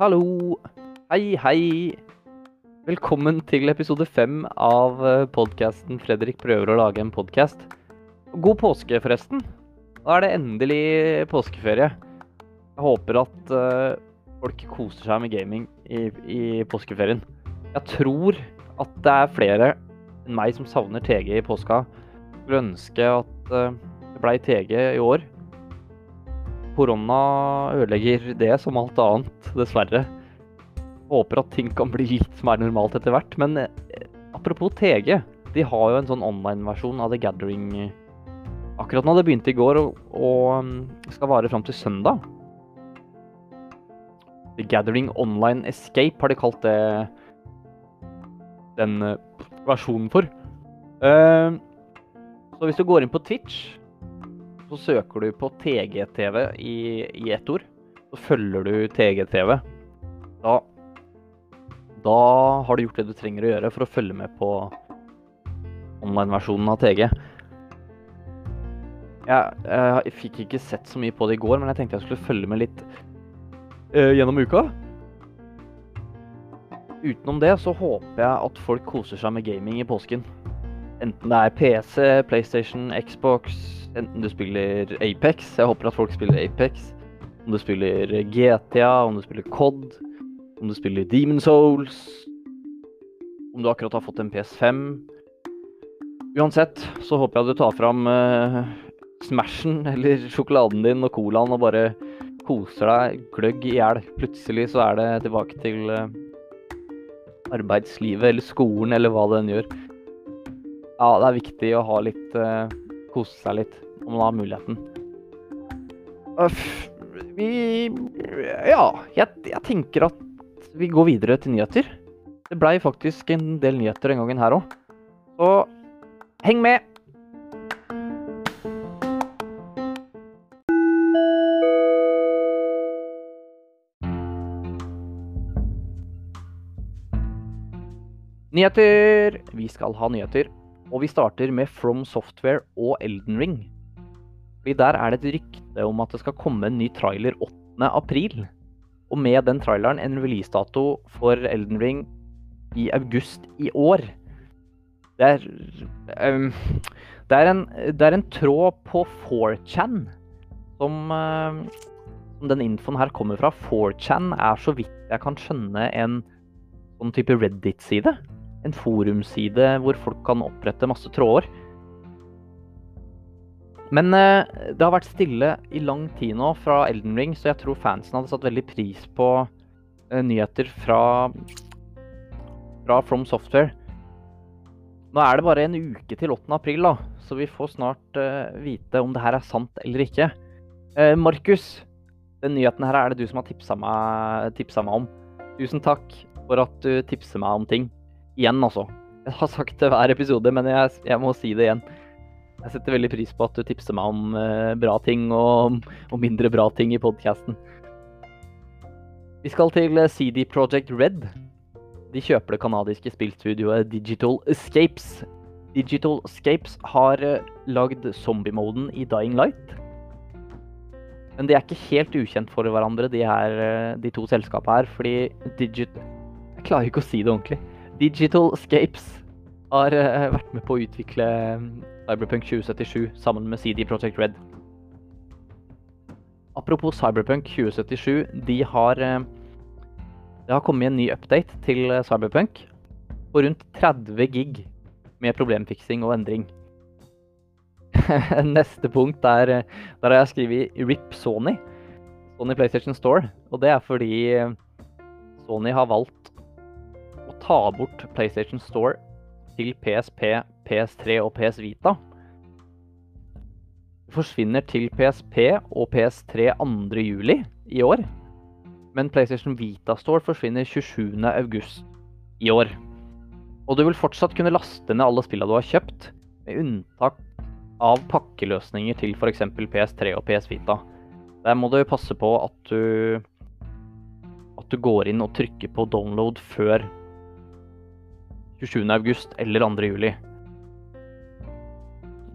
Hallo. Hei, hei. Velkommen til episode fem av podkasten 'Fredrik prøver å lage en podkast'. God påske, forresten. Da er det endelig påskeferie. Jeg håper at uh, folk koser seg med gaming i, i, påskeferien. Jeg tror at det er flere enn meg som savner TG i påska. Skulle ønske at uh, det blei TG i år. Korona ødelegger det som alt annet, dessverre. Håper at ting kan bli litt mer normalt etter hvert. Men uh, apropos TG. De har jo en sånn online-versjon av The Gathering akkurat nå. Det begynte i går og, um, skal vare fram til søndag. The Gathering Online Escape har de kalt det den uh, versjonen for. Uh, så hvis du går inn på Twitch, så søker du på TGTV i, i ett ord. Så følger du TGTV. Da, da har du gjort det du trenger å gjøre for å følge med på online-versjonen av TG. Jeg, jeg, fikk ikke sett så mye på det i går, men jeg tenkte jeg skulle følge med litt uh, gjennom uka. Utenom det så håper jeg at folk koser seg med gaming i påsken. Enten det er PC, PlayStation, Xbox, enten du spiller Apex Jeg håper at folk spiller Apex. Om du spiller GTA, om du spiller COD, om du spiller Demon Souls, om du akkurat har fått en PS5. Uansett så håper jeg du tar fram uh, Smashen eller sjokoladen din og colaen og bare koser deg gløgg i hjel. Plutselig så er det tilbake til uh, arbeidslivet eller skolen eller hva det enn gjør. Ja, det er viktig å ha litt uh, Kose seg litt om man har muligheten. Uff, vi Ja, jeg, jeg tenker at vi går videre til nyheter. Det blei faktisk en del nyheter den gangen her òg. Så heng med! Nyheter! Vi skal ha nyheter. Og vi starter med From Software og Elden Ring. Fordi der er det et rykte om at det skal komme en ny trailer 8. april. Og med den traileren en releasedato for Elden Ring i august i år. Det er, um, det er, en, det er en, tråd på 4chan som, uh, som den infoen her kommer fra. 4chan er så vidt jeg kan skjønne en sånn type Reddit-side en forumside hvor folk kan opprette masse tråder. Men eh, det har vært stille i lang tid nå fra Elden Ring, så jeg tror fansen hadde satt veldig pris på eh, nyheter fra, fra From Software. Nå er det bare en uke til 8. april, da, så vi får snart uh, vite om det her er sant eller ikke. Markus, den nyheten her er det du som har tipsa meg, tipsa meg om. Tusen takk for at du tipser meg om ting. Igjen, altså. Jeg har sagt det hver episode, men jeg, jeg, må si det igjen. Jeg setter veldig pris på at du tipser meg om eh, bra ting og, og, mindre bra ting i podkasten. Vi skal til eh, CD Project Red. De kjøper det canadiske spillstudioet Digital Escapes. Digital Escapes har eh, lagd zombie-moden i Dying Light. Men de er ikke helt ukjent for hverandre, de, her, de to selskapene her. Fordi Digit... Jeg klarer ikke å si det ordentlig. Digital Scapes har uh, vært med på å utvikle mm, Cyberpunk 2077 sammen med CD Project Red. Apropos Cyberpunk 2077, de har uh, Det har kommet en ny update til uh, Cyberpunk på rundt 30 gig med problemfiksing og endring. Neste punkt er Der har jeg skrevet RIP Sony. Sony PlayStation Store. Og det er fordi Sony har valgt ta bort PlayStation Store til PSP, PS3 og PS Vita. Forsvinner til PSP og PS3 2.7 i år. Men PlayStation Vita Store forsvinner 27.8 i år. Og du vil fortsatt kunne laste ned alle spillene du har kjøpt, med unntak av pakkeløsninger til f.eks. PS3 og PS Vita. Der må du passe på at du, at du går inn og trykker på download før 27.8 eller 2.7.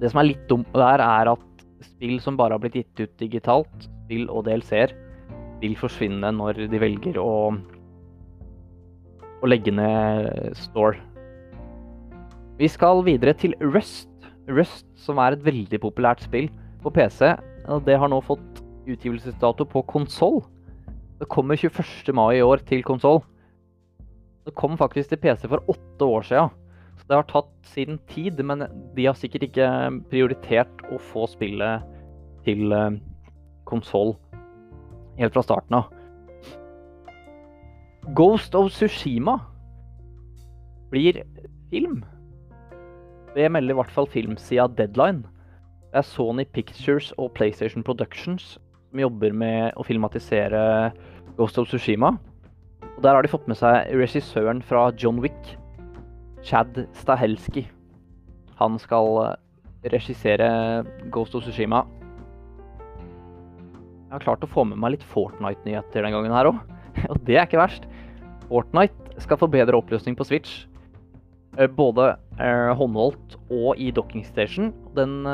Det som er litt dumt der, er at spill som bare har blitt gitt ut digitalt, spill og DLC-er, vil forsvinne når de velger å, å legge ned Store. Vi skal videre til Rust. Rust, som er et veldig populært spill på PC. og Det har nå fått utgivelsesdato på konsoll. Det kommer 21. mai i år til konsoll. Det kom faktisk til PC for åtte år siden. Så det har tatt sin tid, men de har sikkert ikke prioritert å få spillet til eh, konsoll helt fra starten av. Ghost of Sushima blir film. Det melder i hvert fall filmsida Deadline. Det er Sony Pictures og PlayStation Productions som jobber med å filmatisere Ghost of Sushima. Og Der har de fått med seg regissøren fra John Wick, Chad Stahelski. Han skal eh, regissere Ghost of Sushima. Jeg har klart å få med meg litt Fortnite-nyheter den gangen her òg. Og det er ikke verst. Fortnite skal få bedre oppløsning på Switch. Eh, både eh, håndholdt og i docking station. Den,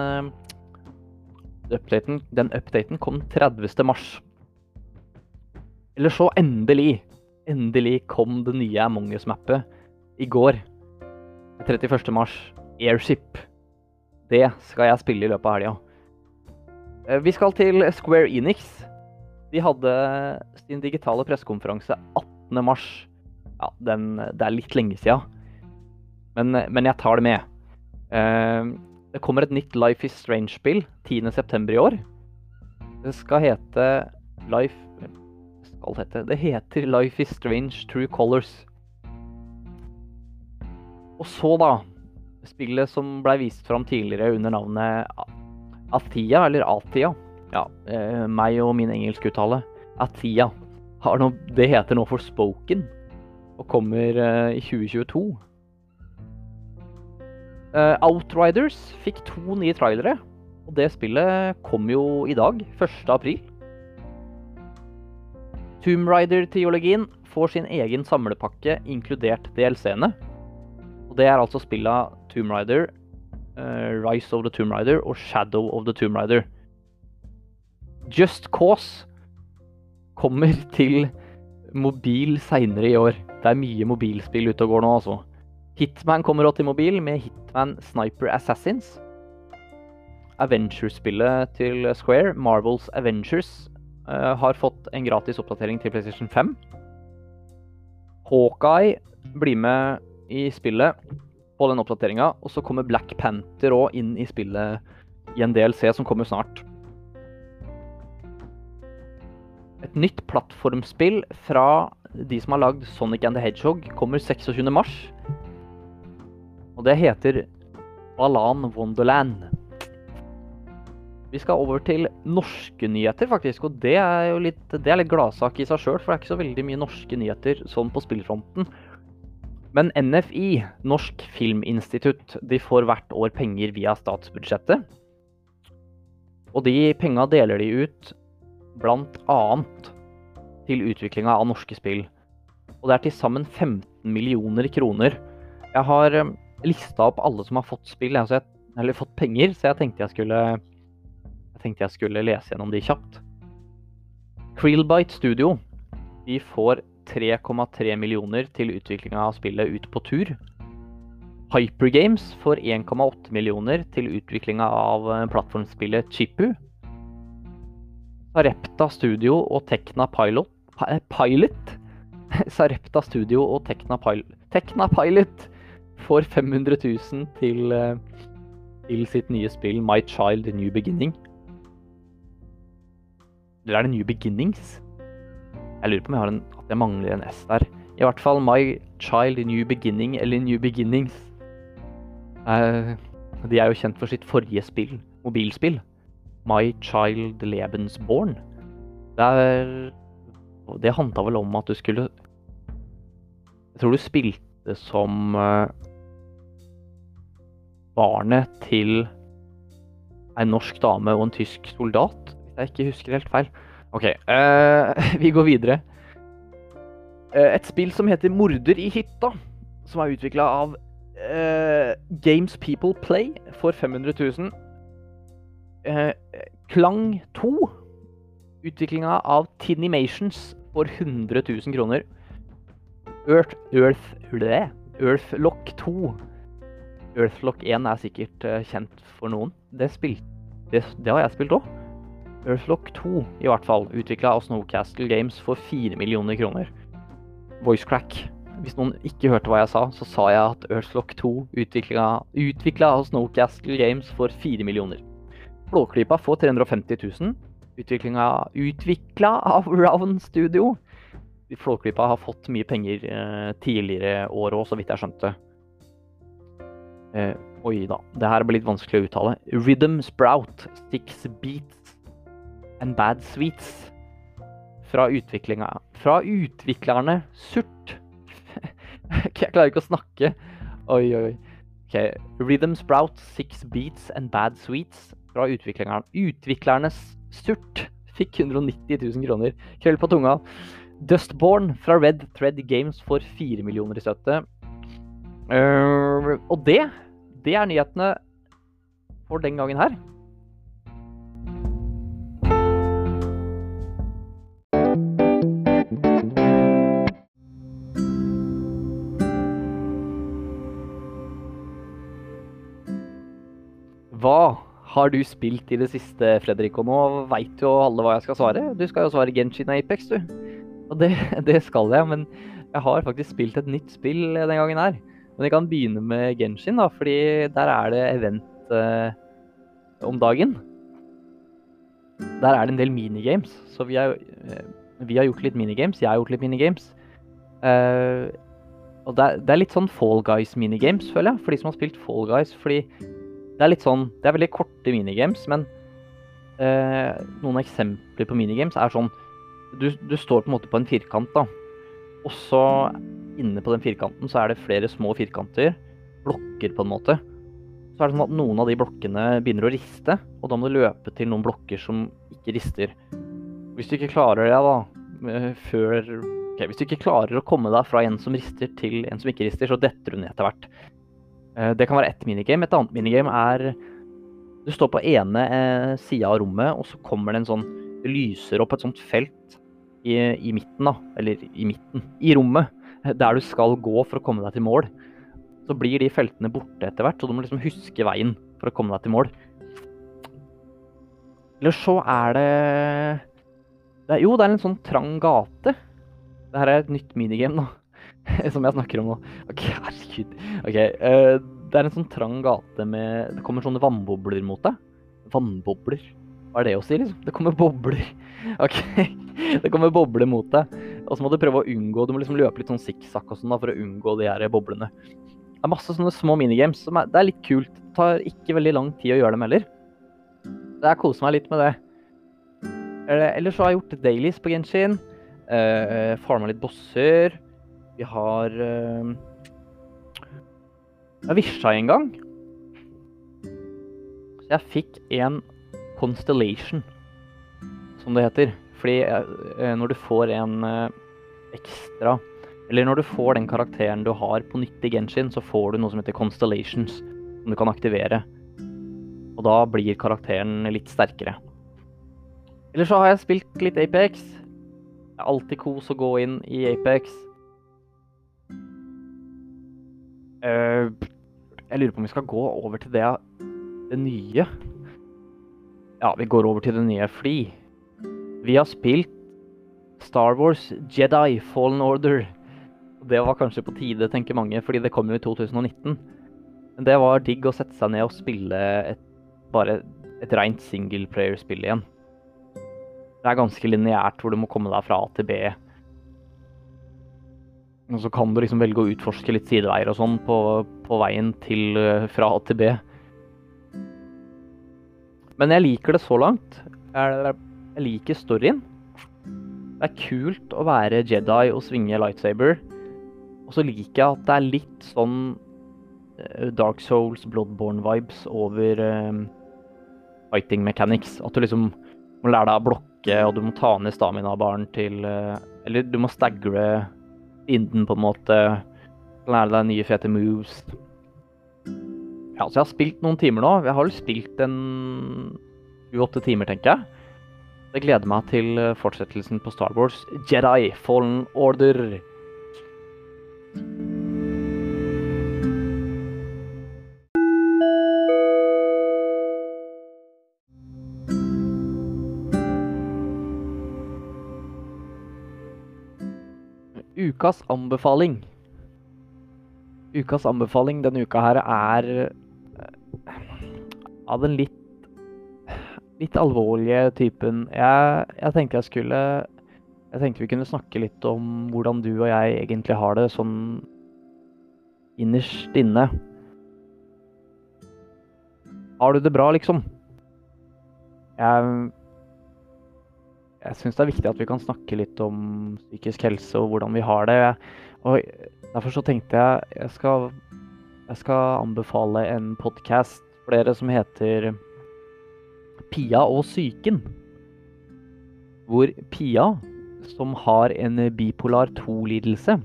updaten, den updaten kom 30. mars. Eller så endelig, endelig kom det nye Among us-mappet i går. 31. mars. Airship. Det skal jeg spille i løpet av helga. Eh, vi skal til Square Enix. De hadde sin digitale pressekonferanse 18. mars. Ja, den, det er litt lenge sia, men, men, jeg tar det med. Eh, det kommer et nytt Life is Strange-spill 10.9. i år. Det skal hete Life skal hete Det heter Life is Strange True Colors. Og så, da. Spillet som blei vist fram tidligere under navnet Atia, eller Atia. Ja, eh, meg og min engelskuttale. Atia. Noe, det heter nå Forspoken og kommer eh, i 2022. Eh, Outriders fikk to nye trailere, og det spillet kom jo i dag, 1. april. Tomb Raider-triologien får sin egen samlepakke, inkludert DLC-ene. Og det er altså spilla Tomb Raider, uh, Rise of the Tomb Raider og Shadow of the Tomb Raider. Just Cause kommer til mobil seinere i år. Det er mye mobilspill ute og går nå, altså. Hitman kommer også til mobil med Hitman Sniper Assassins. Avengers-spillet til Square, Marvels Avengers, har fått en gratis oppdatering til PlayStation 5. Hawkeye blir med i spillet på den oppdateringa. Og så kommer Black Panther òg inn i spillet i en DLC som kommer snart. Et nytt plattformspill fra de som har lagd Sonic and the Hedgehog, kommer 26.3. Og det heter Balan Wonderland. Vi skal over til norske nyheter, faktisk. Og det er jo litt, det er litt gladsak i seg sjøl, for det er ikke så veldig mye norske nyheter sånn på spillfronten. Men NFI, Norsk Filminstitutt, de får hvert år penger via statsbudsjettet. Og de penga deler de ut bl.a. til utviklinga av norske spill. Og det er til sammen 15 millioner kroner. Jeg har eh, lista opp alle som har fått spill, eller fått penger, så jeg tenkte jeg skulle, jeg tenkte jeg skulle lese gjennom de kjapt. Creelbite Studio de får 3,3 millioner til utviklinga av spillet Ut på tur. Hypergames får 1,8 millioner til utviklinga av eh, plattformspillet Chipu. Sarepta Studio og Tekna Pilot, eh, Pilot? Sarepta Studio og Tekna Pilot, Tekna Pilot får 500 000 til, eh, til sitt nye spill My Child New Beginning. Eller er det New Beginnings? Jeg lurer på om jeg har en at jeg mangler en S der. I hvert fall My Child New Beginning, eller New Beginnings. Uh, de er jo kjent for sitt forrige spill, mobilspill. My Child Lebensborn. Det er Det handla vel om at du skulle Jeg tror du spilte som uh, barnet til ei norsk dame og en tysk soldat, jeg ikke husker helt feil. OK, uh, vi går videre. Uh, et spill som heter Morder i hytta, som er utvikla av uh, Games People Play for 500 000. Eh, Klang 2. Utviklinga av Tinimations for 100 000 kroner. Earth, Earth, Earthlock 2. Earthlock 1 er sikkert kjent for noen. Det, spilt, det, det har jeg spilt òg. Earthlock 2 i hvert fall, utvikla av Snowcastle Games for 4 millioner kroner. Voicecrack. Hvis noen ikke hørte hva jeg sa, så sa jeg at Earthlock 2 utvikla av Snowcastle Games for 4 millioner. Blåklypa får 350 000. Utvikla av Round Studio. Flåklypa har fått mye penger eh, tidligere år òg, så vidt jeg skjønte. Eh, oi da, det her blir litt vanskelig å uttale. Rhythm Sprout, Six Beats and Bad Sweets. Fra Fra utviklerne Surt. jeg klarer ikke å snakke. Oi, oi, oi. Okay. Rhythm Sprout, Six Beats and Bad Sweets. Fra utviklerne. Utviklernes Surt fikk 190 000 kroner. Krøll på tunga. Dustborn fra Red Thread Games får 4 millioner i støtte. Uh, og det, det er nyhetene for den gangen her. Har du spilt i det siste, Fredrik? Og nå veit jo alle hva jeg skal svare. Du skal jo svare Genshin Apex, du. Og det, det, skal jeg, men jeg har faktisk spilt et nytt spill den gangen her. Men jeg kan begynne med Genshin, da, fordi der er det event eh, om dagen. Der er det en del minigames, så vi har, eh, vi har gjort litt minigames. Jeg har gjort litt minigames. Eh, og det er, det er, litt sånn Fall Guys-minigames, føler jeg, for de som har spilt Fall Guys. Fordi det er litt sånn Det er veldig korte minigames, men eh, noen eksempler på minigames er sånn du, du, står på en måte på en firkant, da. Og så inne på den firkanten så er det flere små firkanter. Blokker, på en måte. Så er det sånn at noen av de blokkene begynner å riste, og da må du løpe til noen blokker som ikke rister. Hvis du ikke klarer det, da, før okay, Hvis du ikke klarer å komme deg fra en som rister til en som ikke rister, så detter du ned etter hvert. Eh, det kan være ett minigame. Et annet minigame er Du står på ene eh, sida av rommet, og så kommer det en sånn lyser opp et sånt felt i, i, midten, da, eller i midten, i rommet, der du skal gå for å komme deg til mål, så blir de feltene borte etter hvert, så du må liksom huske veien for å komme deg til mål. Eller så er det, det er, Jo, det er en sånn trang gate. Det her er et nytt minigame, da. Som jeg snakker om nå. Ok, herregud. Ok, uh, Det er en sånn trang gate med Det kommer sånne vannbobler mot deg. Vannbobler. Hva er det å si, liksom? Det kommer bobler. Ok. Det kommer bobler mot deg. Og så må du prøve å unngå Du må liksom løpe litt sånn sikksakk og sånn da, for å unngå de her boblene. Det er masse sånne små minigames. som er, Det er litt kult. Det tar ikke veldig lang tid å gjøre dem heller. Jeg koser meg litt med det. Ellers så har jeg gjort dailies på Genshin. Uh, Farma litt bosser. Vi har uh, Jeg visja en gang. Så jeg fikk en Constellation, som det heter. Fordi uh, når du får en uh, ekstra Eller når du får den karakteren du har på nytt i Genshin, så får du noe som heter Constellations, som du kan aktivere. Og da blir karakteren litt sterkere. Eller så har jeg spilt litt Apex. Det er alltid kos å gå inn i Apex. Jeg lurer på om vi skal gå over til det, det nye. Ja, vi går over til det nye fly. Vi har spilt Star Wars Jedi Fallen Order. Det var kanskje på tide, tenker mange, fordi det kom jo i 2019. Men det var digg å sette seg ned og spille et, bare et rent singleplayer-spill igjen. Det er ganske lineært, hvor du må komme deg fra A til B. Og så kan du liksom velge å utforske litt sideveier og sånn på, på veien til fra A til B. Men jeg liker det så langt. Jeg liker storyen. Det er kult å være Jedi og svinge lightsaber. Og så liker jeg at det er litt sånn eh, Dark Souls, Bloodborne-vibes over um, fighting mechanics. At du liksom må lære deg å blokke, og du må ta ned stamina-baren til uh, Eller du må stagre inden, på en måte. Lære deg nye fete moves. Ja, så jeg har spilt noen timer nå. Jeg har vel spilt en sju-åtte timer, tenker jeg. Jeg gleder meg til eh, fortsettelsen på Star Wars Jedi Fallen Order. Ukas anbefaling. Ukas anbefaling denne uka her er eh, av den litt litt alvorlige typen. Jeg, jeg, tenkte jeg skulle Jeg tenkte vi kunne snakke litt om hvordan du og jeg egentlig har det sånn innerst inne. Har du det bra, liksom? Jeg jeg syns det er viktig at vi kan snakke litt om psykisk helse og hvordan vi har det. Og derfor så tenkte jeg jeg skal, jeg skal anbefale en podkast for dere som heter Pia og psyken. Hvor Pia, som har en bipolar 2-lidelse,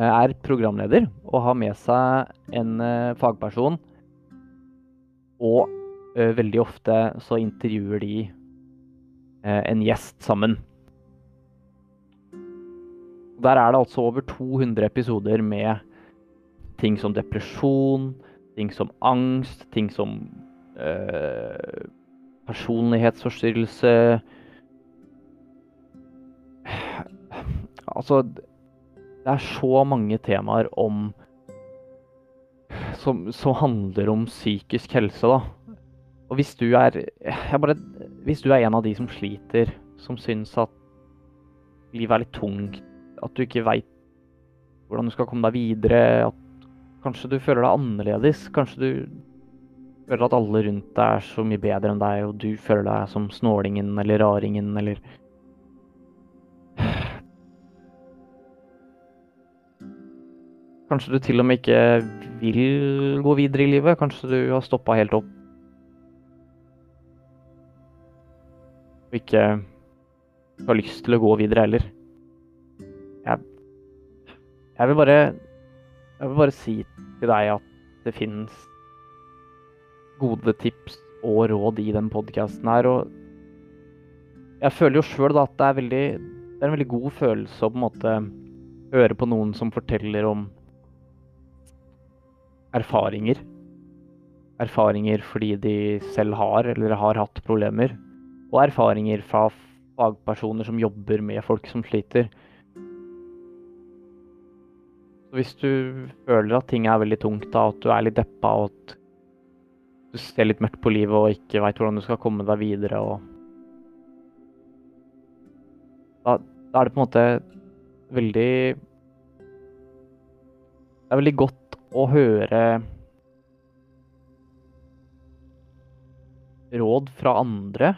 er programleder og har med seg en fagperson. Og veldig ofte så intervjuer de en gjest sammen. Der er det altså over 200 episoder med ting som depresjon, ting som angst, ting som øh, personlighetsforstyrrelse Altså, det er så mange temaer om som, som handler om psykisk helse, da. Og hvis du er Jeg bare, Hvis du er en av de som sliter, som syns at livet er litt tungt, at du ikke veit hvordan du skal komme deg videre, at kanskje du føler deg annerledes, kanskje du føler at alle rundt deg er så mye bedre enn deg, og du føler deg som snålingen eller raringen eller Kanskje du til og med ikke vil gå videre i livet? Kanskje du har stoppa helt opp? Og ikke har lyst til å gå videre heller. Jeg, jeg vil bare Jeg vil bare si til deg at det finnes gode tips og råd i den podkasten her, og jeg føler jo sjøl at det er veldig Det er en veldig god følelse å på en måte høre på noen som forteller om erfaringer. Erfaringer fordi de selv har eller har hatt problemer. Og erfaringer fra fagpersoner som jobber med folk som sliter. Så hvis du føler at ting er veldig tungt, da, at du er litt deppa og at du ser litt mørkt på livet og ikke veit hvordan du skal komme deg videre og da, da, er det på en måte veldig Det er veldig godt å høre råd fra andre,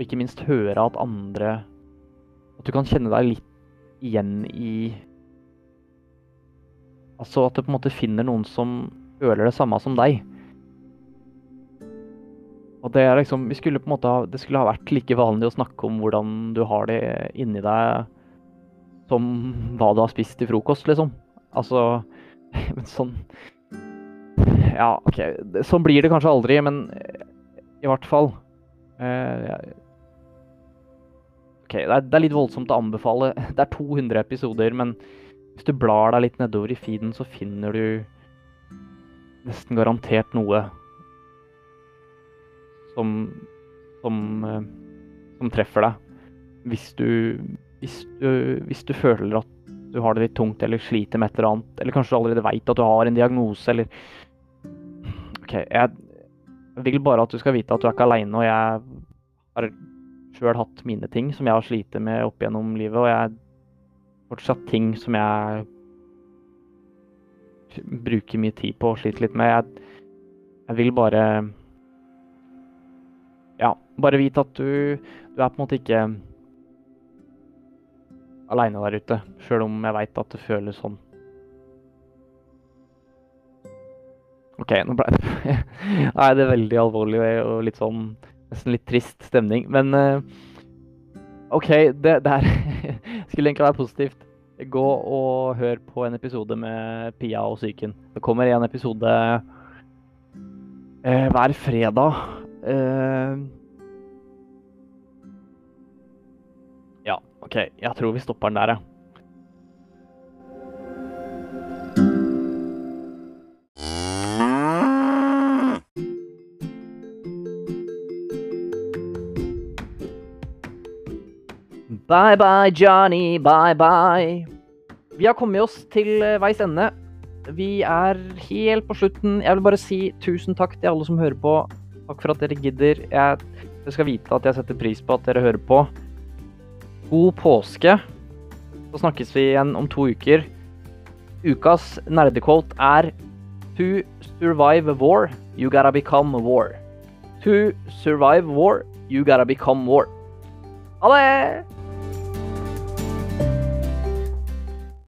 og ikke minst høre at andre At du kan kjenne deg litt igjen i Altså at du på en måte finner noen som føler det samme som deg. Og det er liksom Vi skulle på en måte ha Det skulle ha vært like vanlig å snakke om hvordan du har det inni deg som hva du har spist til frokost, liksom. Altså Men sånn Ja, OK. Sånn blir det kanskje aldri, men i hvert fall eh, OK, det er, det er litt voldsomt å anbefale. Det er 200 episoder, men hvis du blar deg litt nedover i feeden, så finner du nesten garantert noe som, som, eh, som treffer deg. Hvis du, hvis, du, hvis du, føler at du har det litt tungt eller sliter med et eller annet, eller kanskje du allerede veit at du har en diagnose, eller OK, jeg vil bare at du skal vite at du er ikke aleine, og jeg har sjøl hatt mine ting som jeg har slitt med opp gjennom livet, og jeg fortsatt ting som jeg bruker mye tid på og sliter litt med. Jeg, jeg vil bare ja, bare vite at du, du, er på en måte ikke aleine der ute, sjøl om jeg veit at det føles sånn. OK, nå ble det Nei, det er veldig alvorlig og litt sånn Nesten litt trist stemning. Men uh, OK, det, der skulle egentlig være positivt. Gå og hør på en episode med Pia og psyken. Det kommer en episode eh, hver fredag. Eh, ja, OK. Jeg tror vi stopper den der, jeg. Bye bye, Johnny, bye bye. Vi har kommet oss til eh, veis ende. Vi er helt på slutten. Jeg vil bare si tusen takk til alle som hører på. Takk for at dere gidder. Jeg, skal vite at jeg setter pris på at dere hører på. God påske. Så snakkes vi igjen om to uker. Ukas nerdequote er To survive war, you gotta become war. To survive war, you gotta become war. Ha det!